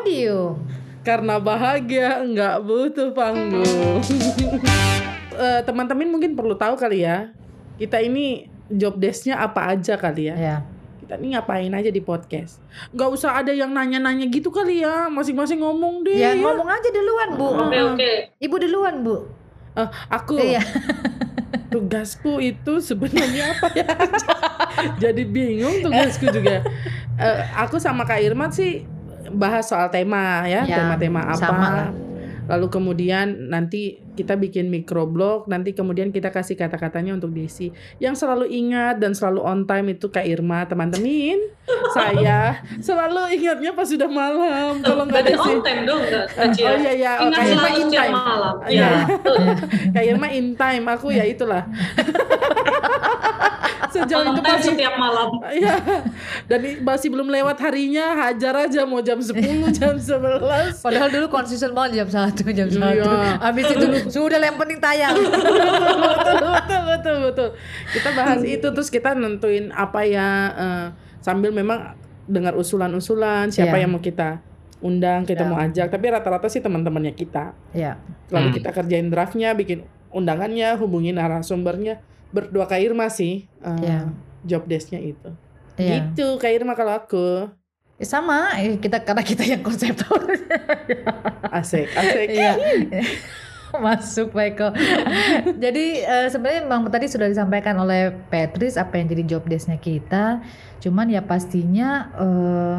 Podium Karena bahagia nggak butuh panggung. Eh, Teman-teman mungkin perlu tahu kali ya Kita ini job desk-nya apa aja kali ya? Ya, Kita ini ngapain aja di podcast? Nggak usah ada yang nanya-nanya gitu kali ya Masing-masing ngomong deh ya ngomong aja duluan Bu. Oke oke. Ibu duluan Bu. Eh, Aku. Iya. Tugasku itu sebenarnya apa ya? Jadi bingung tugasku juga. Eh, aku sama Kak Irma sih bahas soal tema ya, Ya, tema-tema apa. sama lah. Lalu kemudian nanti kita bikin microblog, nanti kemudian kita kasih kata-katanya untuk diisi. Yang selalu ingat dan selalu on time itu Kak Irma, teman-teman. Saya selalu ingatnya pas sudah malam. Kalau nggak diisi. on time dong nggak? Cia? oh iya iya, Ingat Kak Irma selalu in time. malam. Betul. Kak Irma in time, aku ya itulah. Sejauh itu masih setiap malam. Iya. Dan masih belum lewat harinya, hajar aja mau jam 10, jam 11. Padahal dulu konsisten banget jam 1, jam 1 Iya. Habis itu sudah yang penting tayang betul, betul, betul, betul. Kita bahas itu terus kita nentuin apa ya eh, sambil memang dengar usulan-usulan siapa Iya. yang mau kita undang, kita Iya. mau ajak. Tapi rata-rata sih teman-temannya kita. Ya, Lalu Hmm. kita kerjain draftnya, bikin undangannya, hubungi narasumbernya. Berdua Kak Irma sih eh, Iya. job desk-nya itu. iya. Gitu Kak Irma kalau aku. Eh, Sama, eh, kita karena kita yang konseptor Asik, asik. Iya. Masuk Eko. jadi eh, sebenarnya memang tadi sudah disampaikan oleh Petris apa yang jadi job desk-nya kita. Cuman ya pastinya eh,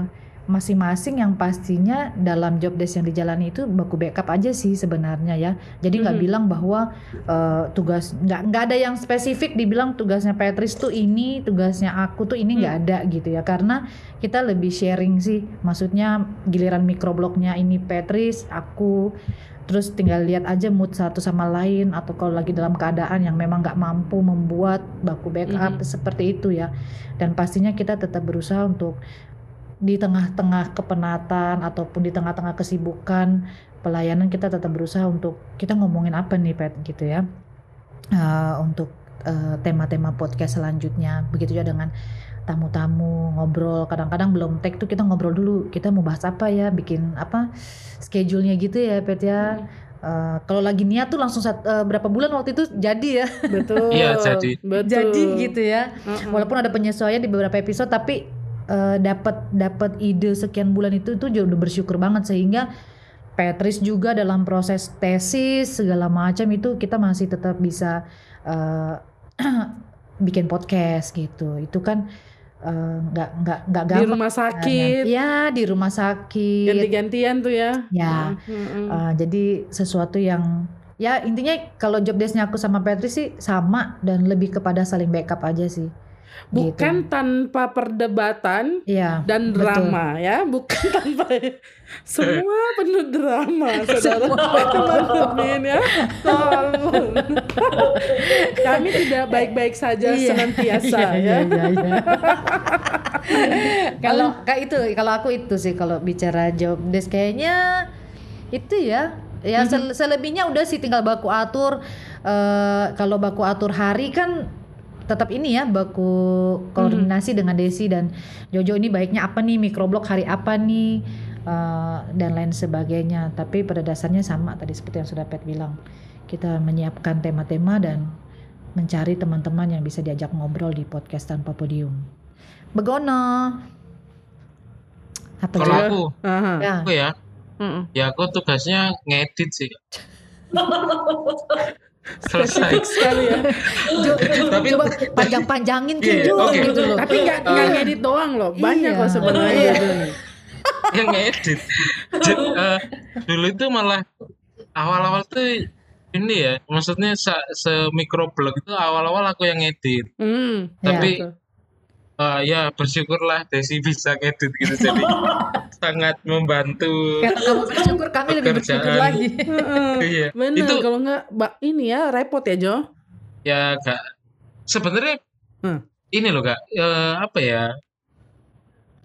masing-masing yang pastinya dalam job desk yang dijalani itu baku backup aja sih sebenarnya ya. Jadi nggak Mhm. bilang bahwa eh, tugas nggak nggak ada yang spesifik dibilang tugasnya Petris tuh ini, tugasnya aku tuh ini nggak ada gitu ya. Karena kita lebih sharing sih. Maksudnya giliran microblognya ini Petris, aku terus tinggal lihat aja mood satu sama lain atau kalau lagi dalam keadaan yang memang nggak mampu membuat baku backup Mhm. seperti itu ya dan pastinya kita tetap berusaha untuk di tengah-tengah kepenatan ataupun di tengah-tengah kesibukan pelayanan kita tetap berusaha untuk kita ngomongin apa nih Pet gitu ya Eh, untuk eh, tema-tema podcast selanjutnya begitu juga dengan tamu-tamu ngobrol kadang-kadang belum take tuh kita ngobrol dulu kita mau bahas apa ya bikin apa schedule-nya gitu ya Pet ya Eh, kalau lagi niat tuh langsung sat- eh, berapa bulan waktu itu jadi ya Betul. Iya, jadi. Betul. jadi gitu ya Mm-mm. walaupun ada penyesuaian di beberapa episode tapi eh, dapat dapat ide sekian bulan itu itu juga udah bersyukur banget sehingga Petris juga dalam proses tesis segala macam itu kita masih tetap bisa eh, bikin podcast gitu itu kan eh, nggak nggak nggak di gampang rumah sakit, ya di rumah sakit ganti-gantian tuh ya. ya Mm-mm. Uh, jadi sesuatu yang ya intinya kalau job desknya aku sama Petri sih sama dan lebih kepada saling backup aja sih. Bukan tanpa perdebatan Iya. dan betul. drama ya, bukan tanpa semua penuh drama, saudara teman-teman ya. Tolong. Kami tidak baik-baik saja Iya. senantiasa Iya, ya. iya, iya, iya. kalau kayak itu kalau aku itu sih kalau bicara job desk kayaknya itu ya ya sel- selebihnya udah sih tinggal baku atur eh kalau baku atur hari kan tetap ini ya baku koordinasi dengan Desi dan Jojo ini baiknya apa nih microblog hari apa nih eh, dan lain sebagainya tapi pada dasarnya sama tadi seperti yang sudah Pet bilang kita menyiapkan tema-tema dan mencari teman-teman yang bisa diajak ngobrol di podcast tanpa podium. Begono. Apa Kalau aku, Aha. Ya. aku ya, Mm-mm. ya aku tugasnya ngedit sih. Selesai. Sekali ya. Tapi- coba panjang-panjangin Iya, Jo oke. gitu loh. Tapi nggak nggak ngedit doang loh, banyak Iya. loh sebenarnya. Iya. Yang ngedit. Jadi, eh, dulu itu malah awal-awal tuh ini ya, maksudnya se, se microblog itu awal-awal aku yang ngedit. Hmm. Tapi betul. eh, ya bersyukurlah Desi bisa ngedit gitu jadi sangat membantu. Kamu bersyukur kami lebih bersyukur lagi. Heeh. Iya. Bener Itu kalau nggak ini ya repot ya Jo. ya gak sebenarnya Hmm. ini loh kak eh, apa ya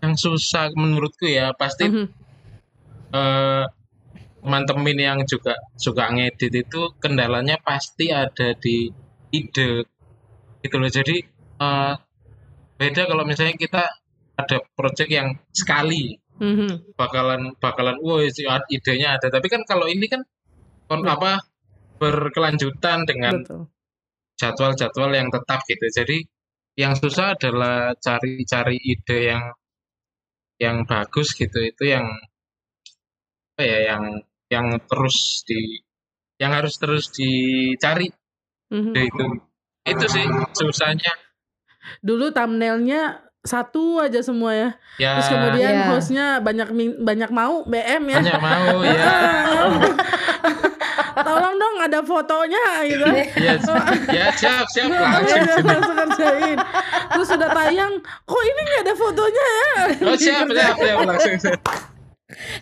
yang susah menurutku ya pasti Mhm. eh, teman-teman yang juga suka ngedit itu kendalanya pasti ada di ide gitu loh jadi eh, beda kalau misalnya kita ada project yang sekali Mhm. bakalan bakalan wah idenya ada tapi kan kalau ini kan kon Betul. apa berkelanjutan dengan Betul. jadwal-jadwal yang tetap gitu jadi yang susah adalah cari-cari ide yang yang bagus gitu itu yang apa ya yang yang terus di yang harus terus dicari Mhm. Nah, itu itu sih susahnya Dulu thumbnailnya satu aja semua ya. ya Terus kemudian Iya. hostnya banyak banyak mau BM ya. banyak mau ya Tolong dong ada fotonya gitu. ya ya siap siap langsung Iya, sini langsung kerjain. Terus sudah tayang, kok ini nggak ada fotonya ya? oh siap siap siap langsung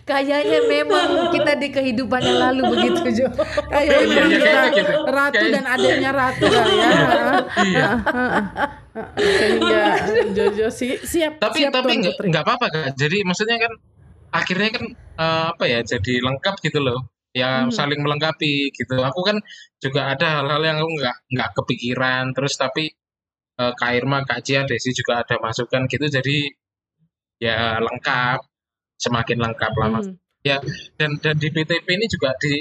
Kayaknya memang kita di kehidupan yang lalu begitu Jo. Kayak Iya, memang iya, kita gitu. ratu Kayak- dan adiknya ratu kali ya. iya. Sehingga Jojo si, siap tapi siap tapi nggak apa-apa kan jadi maksudnya kan akhirnya kan eh, apa ya jadi lengkap gitu loh. Ya Hmm. saling melengkapi gitu. Aku kan juga ada hal-hal yang aku nggak nggak kepikiran. Terus tapi eh, Kak Irma Kak Cia Desi juga ada masukan gitu. Jadi ya lengkap semakin lengkap lama Mhm. dan dan di PTP ini juga di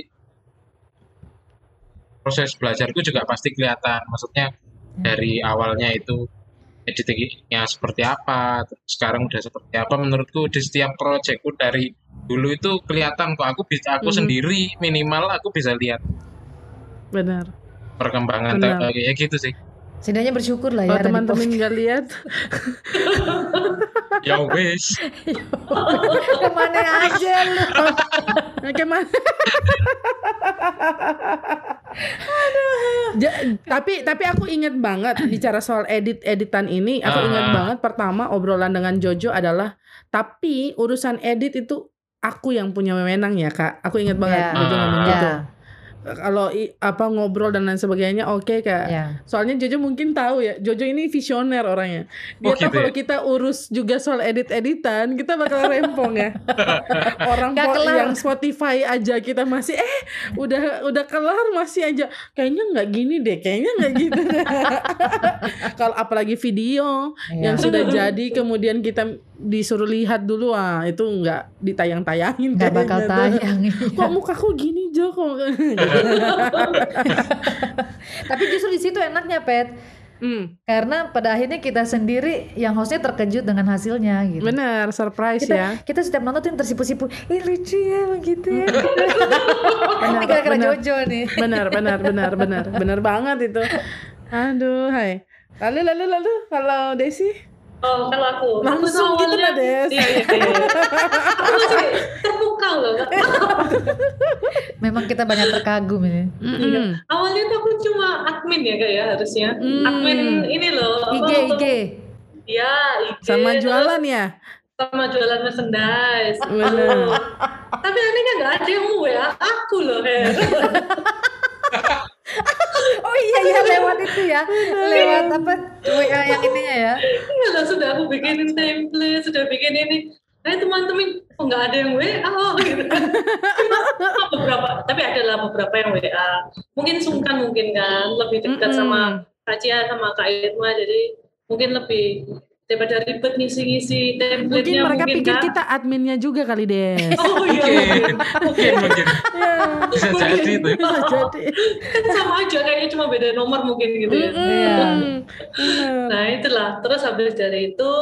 proses belajarku juga pasti kelihatan maksudnya dari awalnya itu editingnya seperti apa terus sekarang udah seperti apa menurutku di setiap proyekku dari dulu itu kelihatan kok aku bisa aku Mhm. sendiri minimal aku bisa lihat Benar. perkembangan Benar. ya gitu sih Setidaknya bersyukur lah ya. Kalau teman-teman nggak lihat, ya wes podcast. Ke mana aja lu? Gimana? Ja- tapi tapi aku ingat banget bicara soal edit editan ini aku Ah. ingat banget pertama obrolan dengan Jojo adalah tapi urusan edit itu aku yang punya wewenang ya kak aku ingat banget Ya. Jojo ngomong Ah. gitu Ya, kalau i- apa ngobrol dan lain sebagainya oke kak ya. Soalnya Jojo mungkin tahu ya, Jojo ini visioner orangnya. Dia Oh, tahu gitu kalau ya? kita urus juga soal edit-editan, kita bakal rempong ya. Orang po- yang Spotify aja kita masih eh udah udah kelar masih aja. Kayaknya nggak gini deh, kayaknya nggak gitu. kalau apalagi video yang Ya. sudah jadi kemudian kita disuruh lihat dulu ah itu nggak ditayang-tayangin Nggak bakal tayang. Kok mukaku gini Jo kok. Tapi justru di situ enaknya Pet. hmm, Karena pada akhirnya kita sendiri yang hostnya terkejut dengan hasilnya gitu. benar surprise kita, ya. kita setiap nonton tuh tersipu-sipu ih lucu ya begitu ya Benar, ini benar. Jojo nih benar benar benar benar benar banget itu aduh hai lalu lalu lalu kalau Desi Oh, kalau aku, Langsung aku gitu lah, Des. Iya, iya, iya. aku masih terpukau loh. memang kita banyak terkagum ini Mm-mm. Awalnya tuh aku cuma admin ya kayak harusnya. Hmm. Admin ini loh. IG IG Iya, IG. sama jualan ya Sama jualan merchandise. benar Tapi anehnya nggak ada yang mau WA aku loh, Her. oh iya iya lewat itu ya lewat apa WA yang ininya ya Iya lah, sudah aku bikinin template, sudah bikin ini. Eh teman-teman, kok nggak ada yang WA oh, gitu. Cuma beberapa, tapi adalah beberapa yang WA. Mungkin sungkan mungkin kan, lebih dekat Mm-mm. sama Kak Cia sama Kak Irma, jadi mungkin lebih daripada ribet ngisi-ngisi mungkin template-nya mereka mungkin pikir kan. kita adminnya juga kali Des Oh iya, mungkin mungkin mungkin ya bisa jadi itu bisa jadi kan sama aja kayaknya cuma beda nomor mungkin gitu ya. Iya. Benar. Nah itulah, terus habis dari itu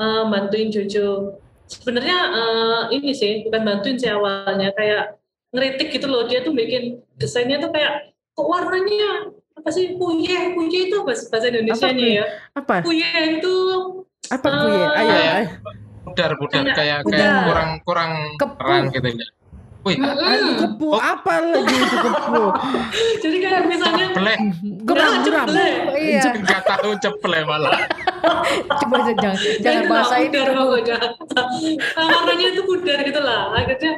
eh, bantuin Jojo. Sebenarnya eh, ini sih bukan bantuin sih awalnya, kayak ngeritik gitu loh. Dia tuh bikin desainnya tuh kayak kok warnanya apa sih? Kuye. Kuye itu bahasa, bahasa Indonesia kuye? ya. apa? Kuye itu apa kuye? Eh, ayo kayak- ayo. Pudar pudar. Kayak- kayak kayak kurang kurang Kepu. terang gitu ya. Wih. Mm-mm. kepu. Apa lagi itu kepu? Jadi kayak misalnya ceplek geram geram ceplek. iya. Nggak tahu ceplek malah. Coba jangan jangan Itu bahasa ini pudar. Nah, warnanya itu pudar gitu lah. Akhirnya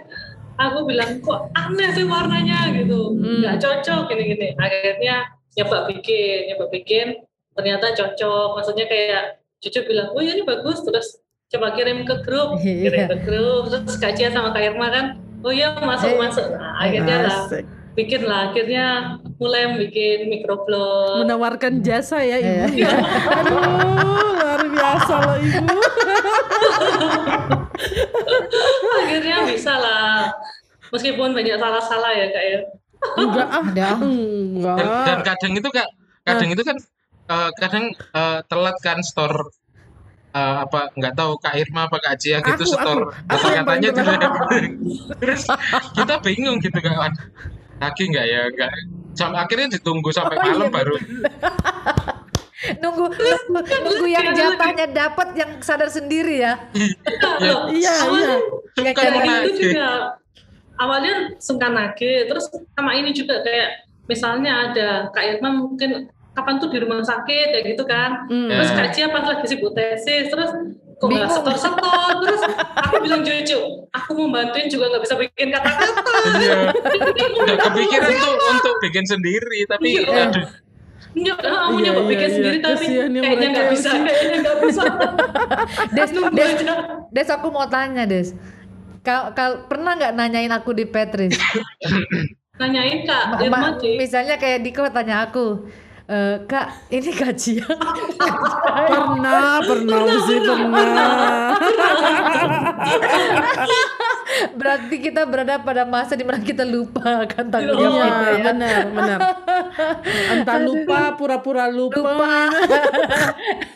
aku bilang kok aneh sih warnanya? Gitu, Hmm. nggak cocok gini-gini. Akhirnya nyoba bikin, nyoba bikin, ternyata cocok. Maksudnya kayak cucu bilang, oh ya ini bagus, terus coba kirim ke grup, kirim Iya. ke grup, terus Kak Cia sama Kak Irma kan, oh iya masuk Eh. masuk. Nah, akhirnya lah bikin lah akhirnya mulai bikin microblog Menawarkan jasa ya ibu ya. Aduh, luar biasa loh ibu. akhirnya bisa lah meskipun banyak salah-salah ya kak ya Enggak ah. Enggak. dan, dan kadang itu kak kadang itu kan eh, kadang eh, telat kan store eh, apa nggak tahu kak Irma apa kak Cia gitu Aku, store aku. Aku yang katanya paling telat. terus kita bingung gitu kan lagi nggak ya nggak sampai akhirnya ditunggu sampai Oh, malam iya, baru nunggu nunggu, nunggu yang jatahnya dapat yang sadar sendiri ya. ya, Iya, iya. kayak gitu lagi juga awalnya sungkan lagi terus sama ini juga kayak misalnya ada Kak Irma mungkin kapan tuh di rumah sakit kayak gitu kan Hmm. terus Ya. Kak Cia pas lagi sibuk tesis terus kok nggak setor-setor terus aku bilang jujur aku mau bantuin juga nggak bisa bikin kata-kata Iya. Udah kepikiran tuh untuk bikin sendiri tapi Iya. aduh Enggak, aku Iya, nyoba iya, bikin iya. sendiri tapi ya kayaknya nggak bisa, kayaknya nggak bisa. Des, Des. Des aku mau tanya Des. Kau, kau pernah nggak nanyain aku di Petris? Nanyain Kak Ma- Irma ma- misalnya kayak Diko tanya aku, "Eh, Kak, ini kajian. Pernah, pernah sih pernah. Berarti kita berada pada masa di mana kita lupa akan tanggung jawab Iya, ya. benar, benar. Entah lupa, pura-pura lupa. Lupa.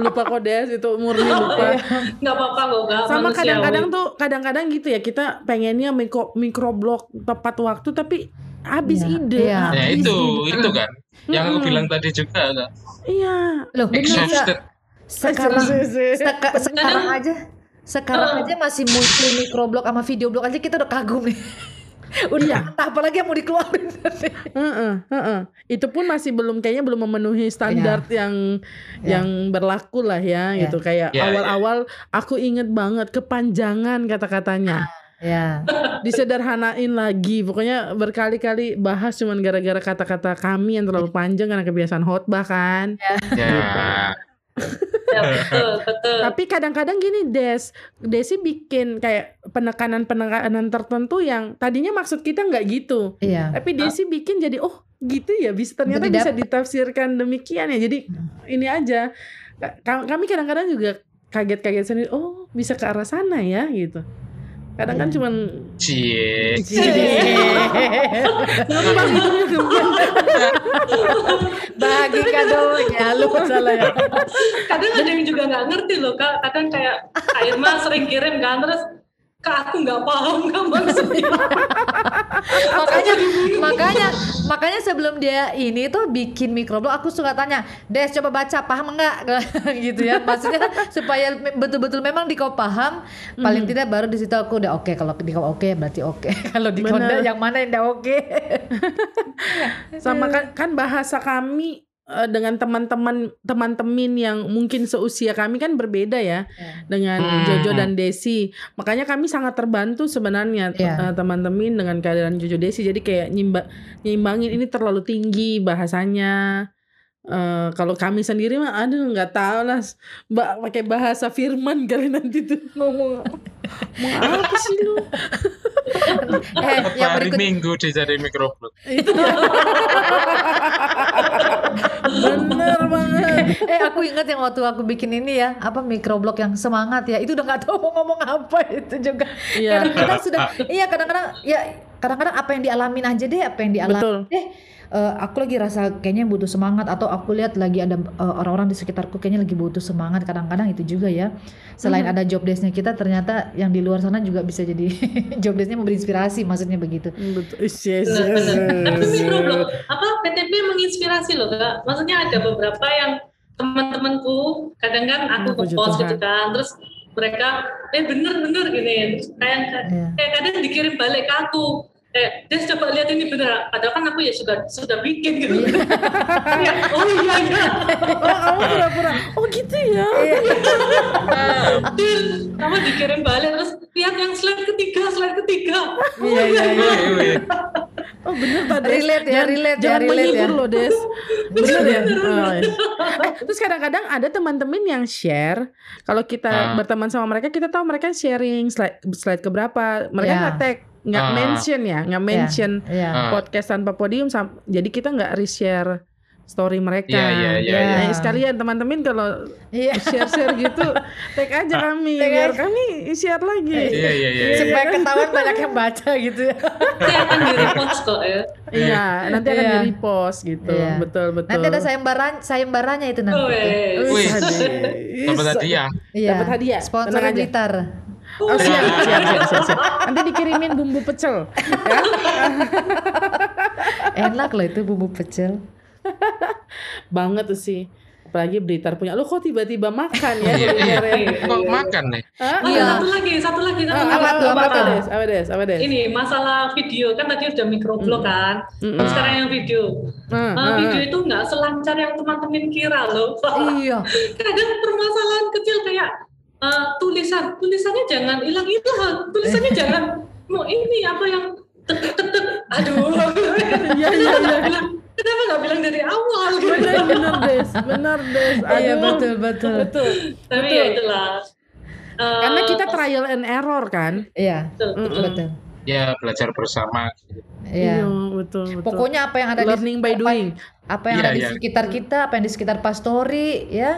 lupa kodes itu murni lupa. Nggak apa-apa kok. Sama kadang-kadang tuh kadang-kadang gitu ya kita pengennya mikro mikroblog tepat waktu tapi habis Iya, ide. iya. ya habis itu ide. itu kan yang aku bilang tadi juga kak Iya. Loh, exhausted Sekarang seka- sekarang aja sekarang aja masih muncul microblog sama video blog aja kita udah kagum nih. udah entah apa lagi yang mau dikeluarin. Heeh, heeh. Itu pun masih belum kayaknya belum memenuhi standar yang Ya. yang berlaku lah ya Ya. gitu kayak Ya, ya. awal-awal aku inget banget kepanjangan kata-katanya ya. disederhanain lagi pokoknya berkali-kali bahas cuman gara-gara kata-kata kami yang terlalu panjang karena kebiasaan khotbah kan ya Ya, betul, betul. tapi kadang-kadang gini Des Desi bikin kayak penekanan-penekanan tertentu yang tadinya maksud kita nggak gitu Iya. Tapi Desi bikin jadi oh gitu ya bisa ternyata Jadi bisa ditafsirkan demikian ya. Jadi ini aja Ka- kami kadang-kadang juga kaget-kaget sendiri. Oh bisa ke arah sana ya gitu. Kadang kan cuman cie gampang gitu. Bagi kadonya lu salah ya. kadang ada yang juga nggak ngerti loh kak kadang kayak Kak Irma sering kirim kan terus kak aku nggak paham kak maksudnya. Makanya makanya makanya sebelum dia ini tuh bikin microblog aku suka tanya Des coba baca paham enggak gitu ya. Maksudnya supaya me- betul-betul memang Diko paham paling tidak baru di situ aku udah oke kalau Diko oke berarti oke. Kalau Diko Bener. enggak yang mana yang udah oke? Sama kan, kan bahasa kami dengan teman-teman teman-teman yang mungkin seusia kami kan berbeda ya dengan Hmm. Jojo dan Desi. Makanya kami sangat terbantu sebenarnya te- Iya. eh, teman-teman dengan kehadiran Jojo Desi. Jadi kayak nyimba, nyimbangin ini terlalu tinggi bahasanya. Eh, kalau kami sendiri mah aduh nggak tahu lah. Mbak pakai bahasa firman kali nanti tuh. Ngomong mau apa sih lu? Eh yang hari berikut minggu dijadi microblog bener banget. Eh aku ingat yang waktu aku bikin ini ya. Apa microblog yang semangat ya. Itu udah nggak tahu mau ngomong apa itu juga. Iya. Kadang kita sudah iya kadang-kadang ya kadang-kadang apa yang dialamin aja deh apa yang dialami Betul. deh Eh, aku lagi rasa kayaknya butuh semangat atau aku lihat lagi ada eh, orang-orang di sekitarku kayaknya lagi butuh semangat kadang-kadang itu juga ya selain ada job desknya kita ternyata yang di luar sana juga bisa jadi job desknya memberi inspirasi maksudnya begitu betul Is, yes, yes, yes. microblog, apa PTP menginspirasi loh kak. Maksudnya ada beberapa yang teman-temanku kadang kan aku Hmm, ngepost Tuhan. gitu kan, terus mereka eh bener-bener gini, terus kayak Iya. kayak kadang dikirim balik ke aku. Kayak, Des coba lihat ini bener. Padahal kan aku ya sudah sudah bikin gitu. Kayak, oh iya iya. oh kamu pura-pura oh gitu ya Dil, kamu dikirim balik terus lihat yang slide ketiga, slide ketiga. iya iya iya Wih, wih. Oh bener Pak Des. Relate ya, Jangan- relate ya, jangan relate menghibur ya. loh Des. Bener ya. Oh, iya. Eh, terus kadang-kadang ada teman-teman yang share. Kalau kita Ah. berteman sama mereka, kita tahu mereka sharing slide slide keberapa. Mereka Ya. nge-tag nggak Ah. mention ya, nggak mention Iya. Ah. podcast tanpa podium. Jadi kita nggak reshare story mereka. Iya, iya, iya, iya. Nah, sekalian teman-teman kalau Iya. share-share gitu, tag aja kami Tag biar aja. kami share lagi. Iya iya iya. Supaya ketahuan banyak yang baca gitu ya. Nanti akan di repost kok ya. Iya, nanti akan Iya. di repost gitu. Iya. Betul betul. Nanti ada sayembaran sayembaranya itu nanti. Oh. Wih, dapat hadiah. Iya. Dapat hadiah. Sponsor. Blitar. Oh siap, siap, siap, siap, siap. Nanti dikirimin bumbu pecel. Ya. Enak loh itu bumbu pecel. Banget tuh sih. Apalagi Blitar punya. Lu kok tiba-tiba makan ya? Iya iya. kulinernya? Kok makan nih? Iya. satu lagi, satu lagi, satu Ah, lagi. Apa tuh, apa des? Apa des? Apa des? Ini masalah video kan tadi udah microblog kan. Sekarang yang video. Ah, ah, video itu nggak selancar yang teman-teman kira loh. Iya. Kadang permasalahan kecil kayak uh, tulisan, tulisannya jangan hilang-hilang, tulisannya jangan mau ini apa yang tek-tek-tek. Aduh. Iya, iya, iya. Kenapa nggak bilang dari awal? gitu? Bener, bener des, bener des. Iya Aduh. betul betul. Betul. Tapi Betul. ya itulah. Uh, Karena kita trial and error kan. Iya betul, betul. betul. Ya belajar bersama. gitu. Iya. betul, betul. Pokoknya apa yang ada learning di by apa- doing. apa yang Iya, ada di iya. sekitar kita, apa yang di sekitar pastori, ya.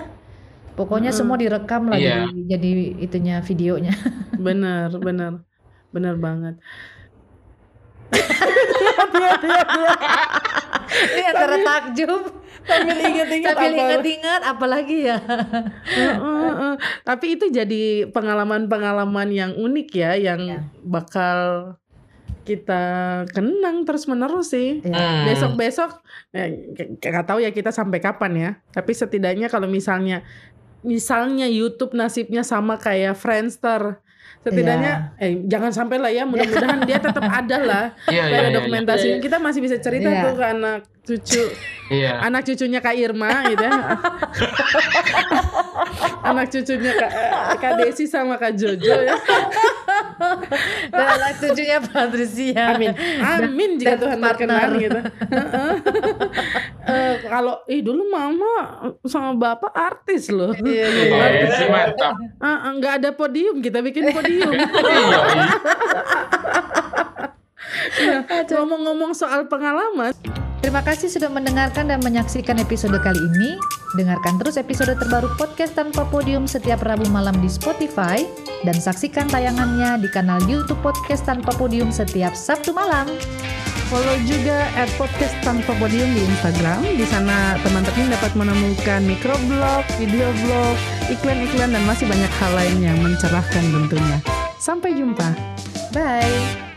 Pokoknya semua direkam lah Iya. jadi jadi itunya videonya. Bener, bener. Bener banget. Ini antara takjub Sambil inget-inget sambil apa? ingat-ingat apalagi ya. Heeh, heeh. Tapi itu jadi pengalaman-pengalaman yang unik ya, yang Iya. bakal kita kenang terus menerus sih. Ya. Hmm. Besok-besok, eh, k- nggak tahu ya kita sampai kapan ya. Tapi setidaknya kalau misalnya, misalnya YouTube nasibnya sama kayak Friendster, setidaknya, eh jangan sampai lah ya. Mudah-mudahan dia tetap ada lah. Iya iya Supaya ada iya. dokumentasinya. Kita masih bisa cerita Iya. tuh ke anak cucu Iya. anak cucunya Kak Irma gitu ya. anak cucunya Kak, Kak Desi sama Kak Jojo ya. Dan anak cucunya Patricia. Amin. Amin jika dan Tuhan berkenan gitu. Eh, kalau ih dulu mama sama bapak artis loh. Iya, iya, Iya, iya. iya, mantap. Ah, ah, nggak ada podium kita bikin podium. Iya, iya. Nah, Ngomong-ngomong soal pengalaman, Terima kasih sudah mendengarkan dan menyaksikan episode kali ini. Dengarkan terus episode terbaru podcast tanpa podium setiap Rabu malam di Spotify dan saksikan tayangannya di kanal YouTube podcast tanpa podium setiap Sabtu malam. follow juga at podcast tanpa podium di Instagram. Di sana teman-teman dapat menemukan microblog, video blog, iklan-iklan dan masih banyak hal lain yang mencerahkan tentunya. Sampai jumpa. Bye.